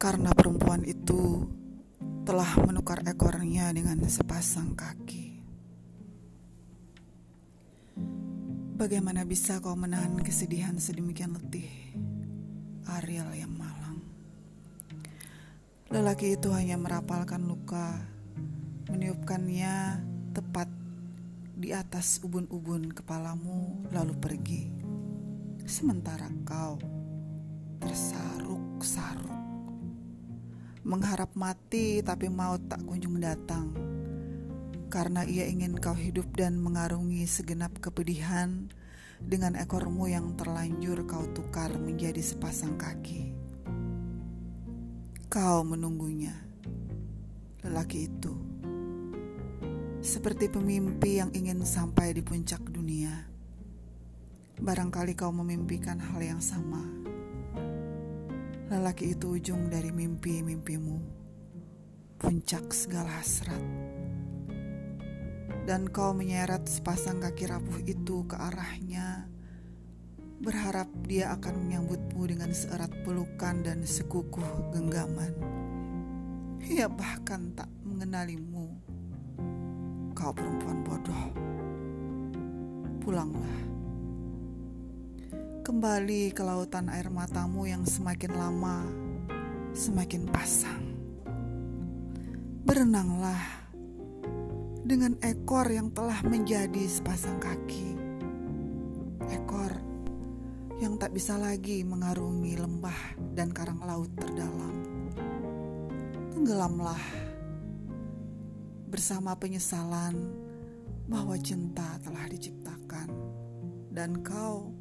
karena perempuan itu telah menukar ekornya dengan sepasang kaki. Bagaimana bisa kau menahan kesedihan sedemikian letih? Ariel yang malang. Lelaki itu hanya merapalkan luka, meniupkannya tepat di atas ubun-ubun kepalamu lalu pergi. Sementara kau tersaruk-saruk. Mengharap mati tapi maut tak kunjung datang karena ia ingin kau hidup dan mengarungi segenap kepedihan dengan ekormu yang terlanjur kau tukar menjadi sepasang kaki. Kau menunggunya, lelaki itu, seperti pemimpi yang ingin sampai di puncak dunia. Barangkali kau memimpikan hal yang sama. Lelaki itu ujung dari mimpi-mimpimu, puncak segala hasrat dan kau menyeret sepasang kaki rapuh itu ke arahnya, berharap dia akan menyambutmu dengan seerat pelukan dan sekukuh genggaman. Ia bahkan tak mengenalimu. Kau perempuan bodoh. Pulanglah. Kembali ke lautan air matamu yang semakin lama semakin pasang. Berenanglah dengan ekor yang telah menjadi sepasang kaki. Ekor yang tak bisa lagi mengarungi lembah dan karang laut terdalam. Tenggelamlah bersama penyesalan bahwa cinta telah diciptakan dan kau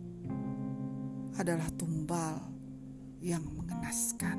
adalah tumbal yang mengenaskan.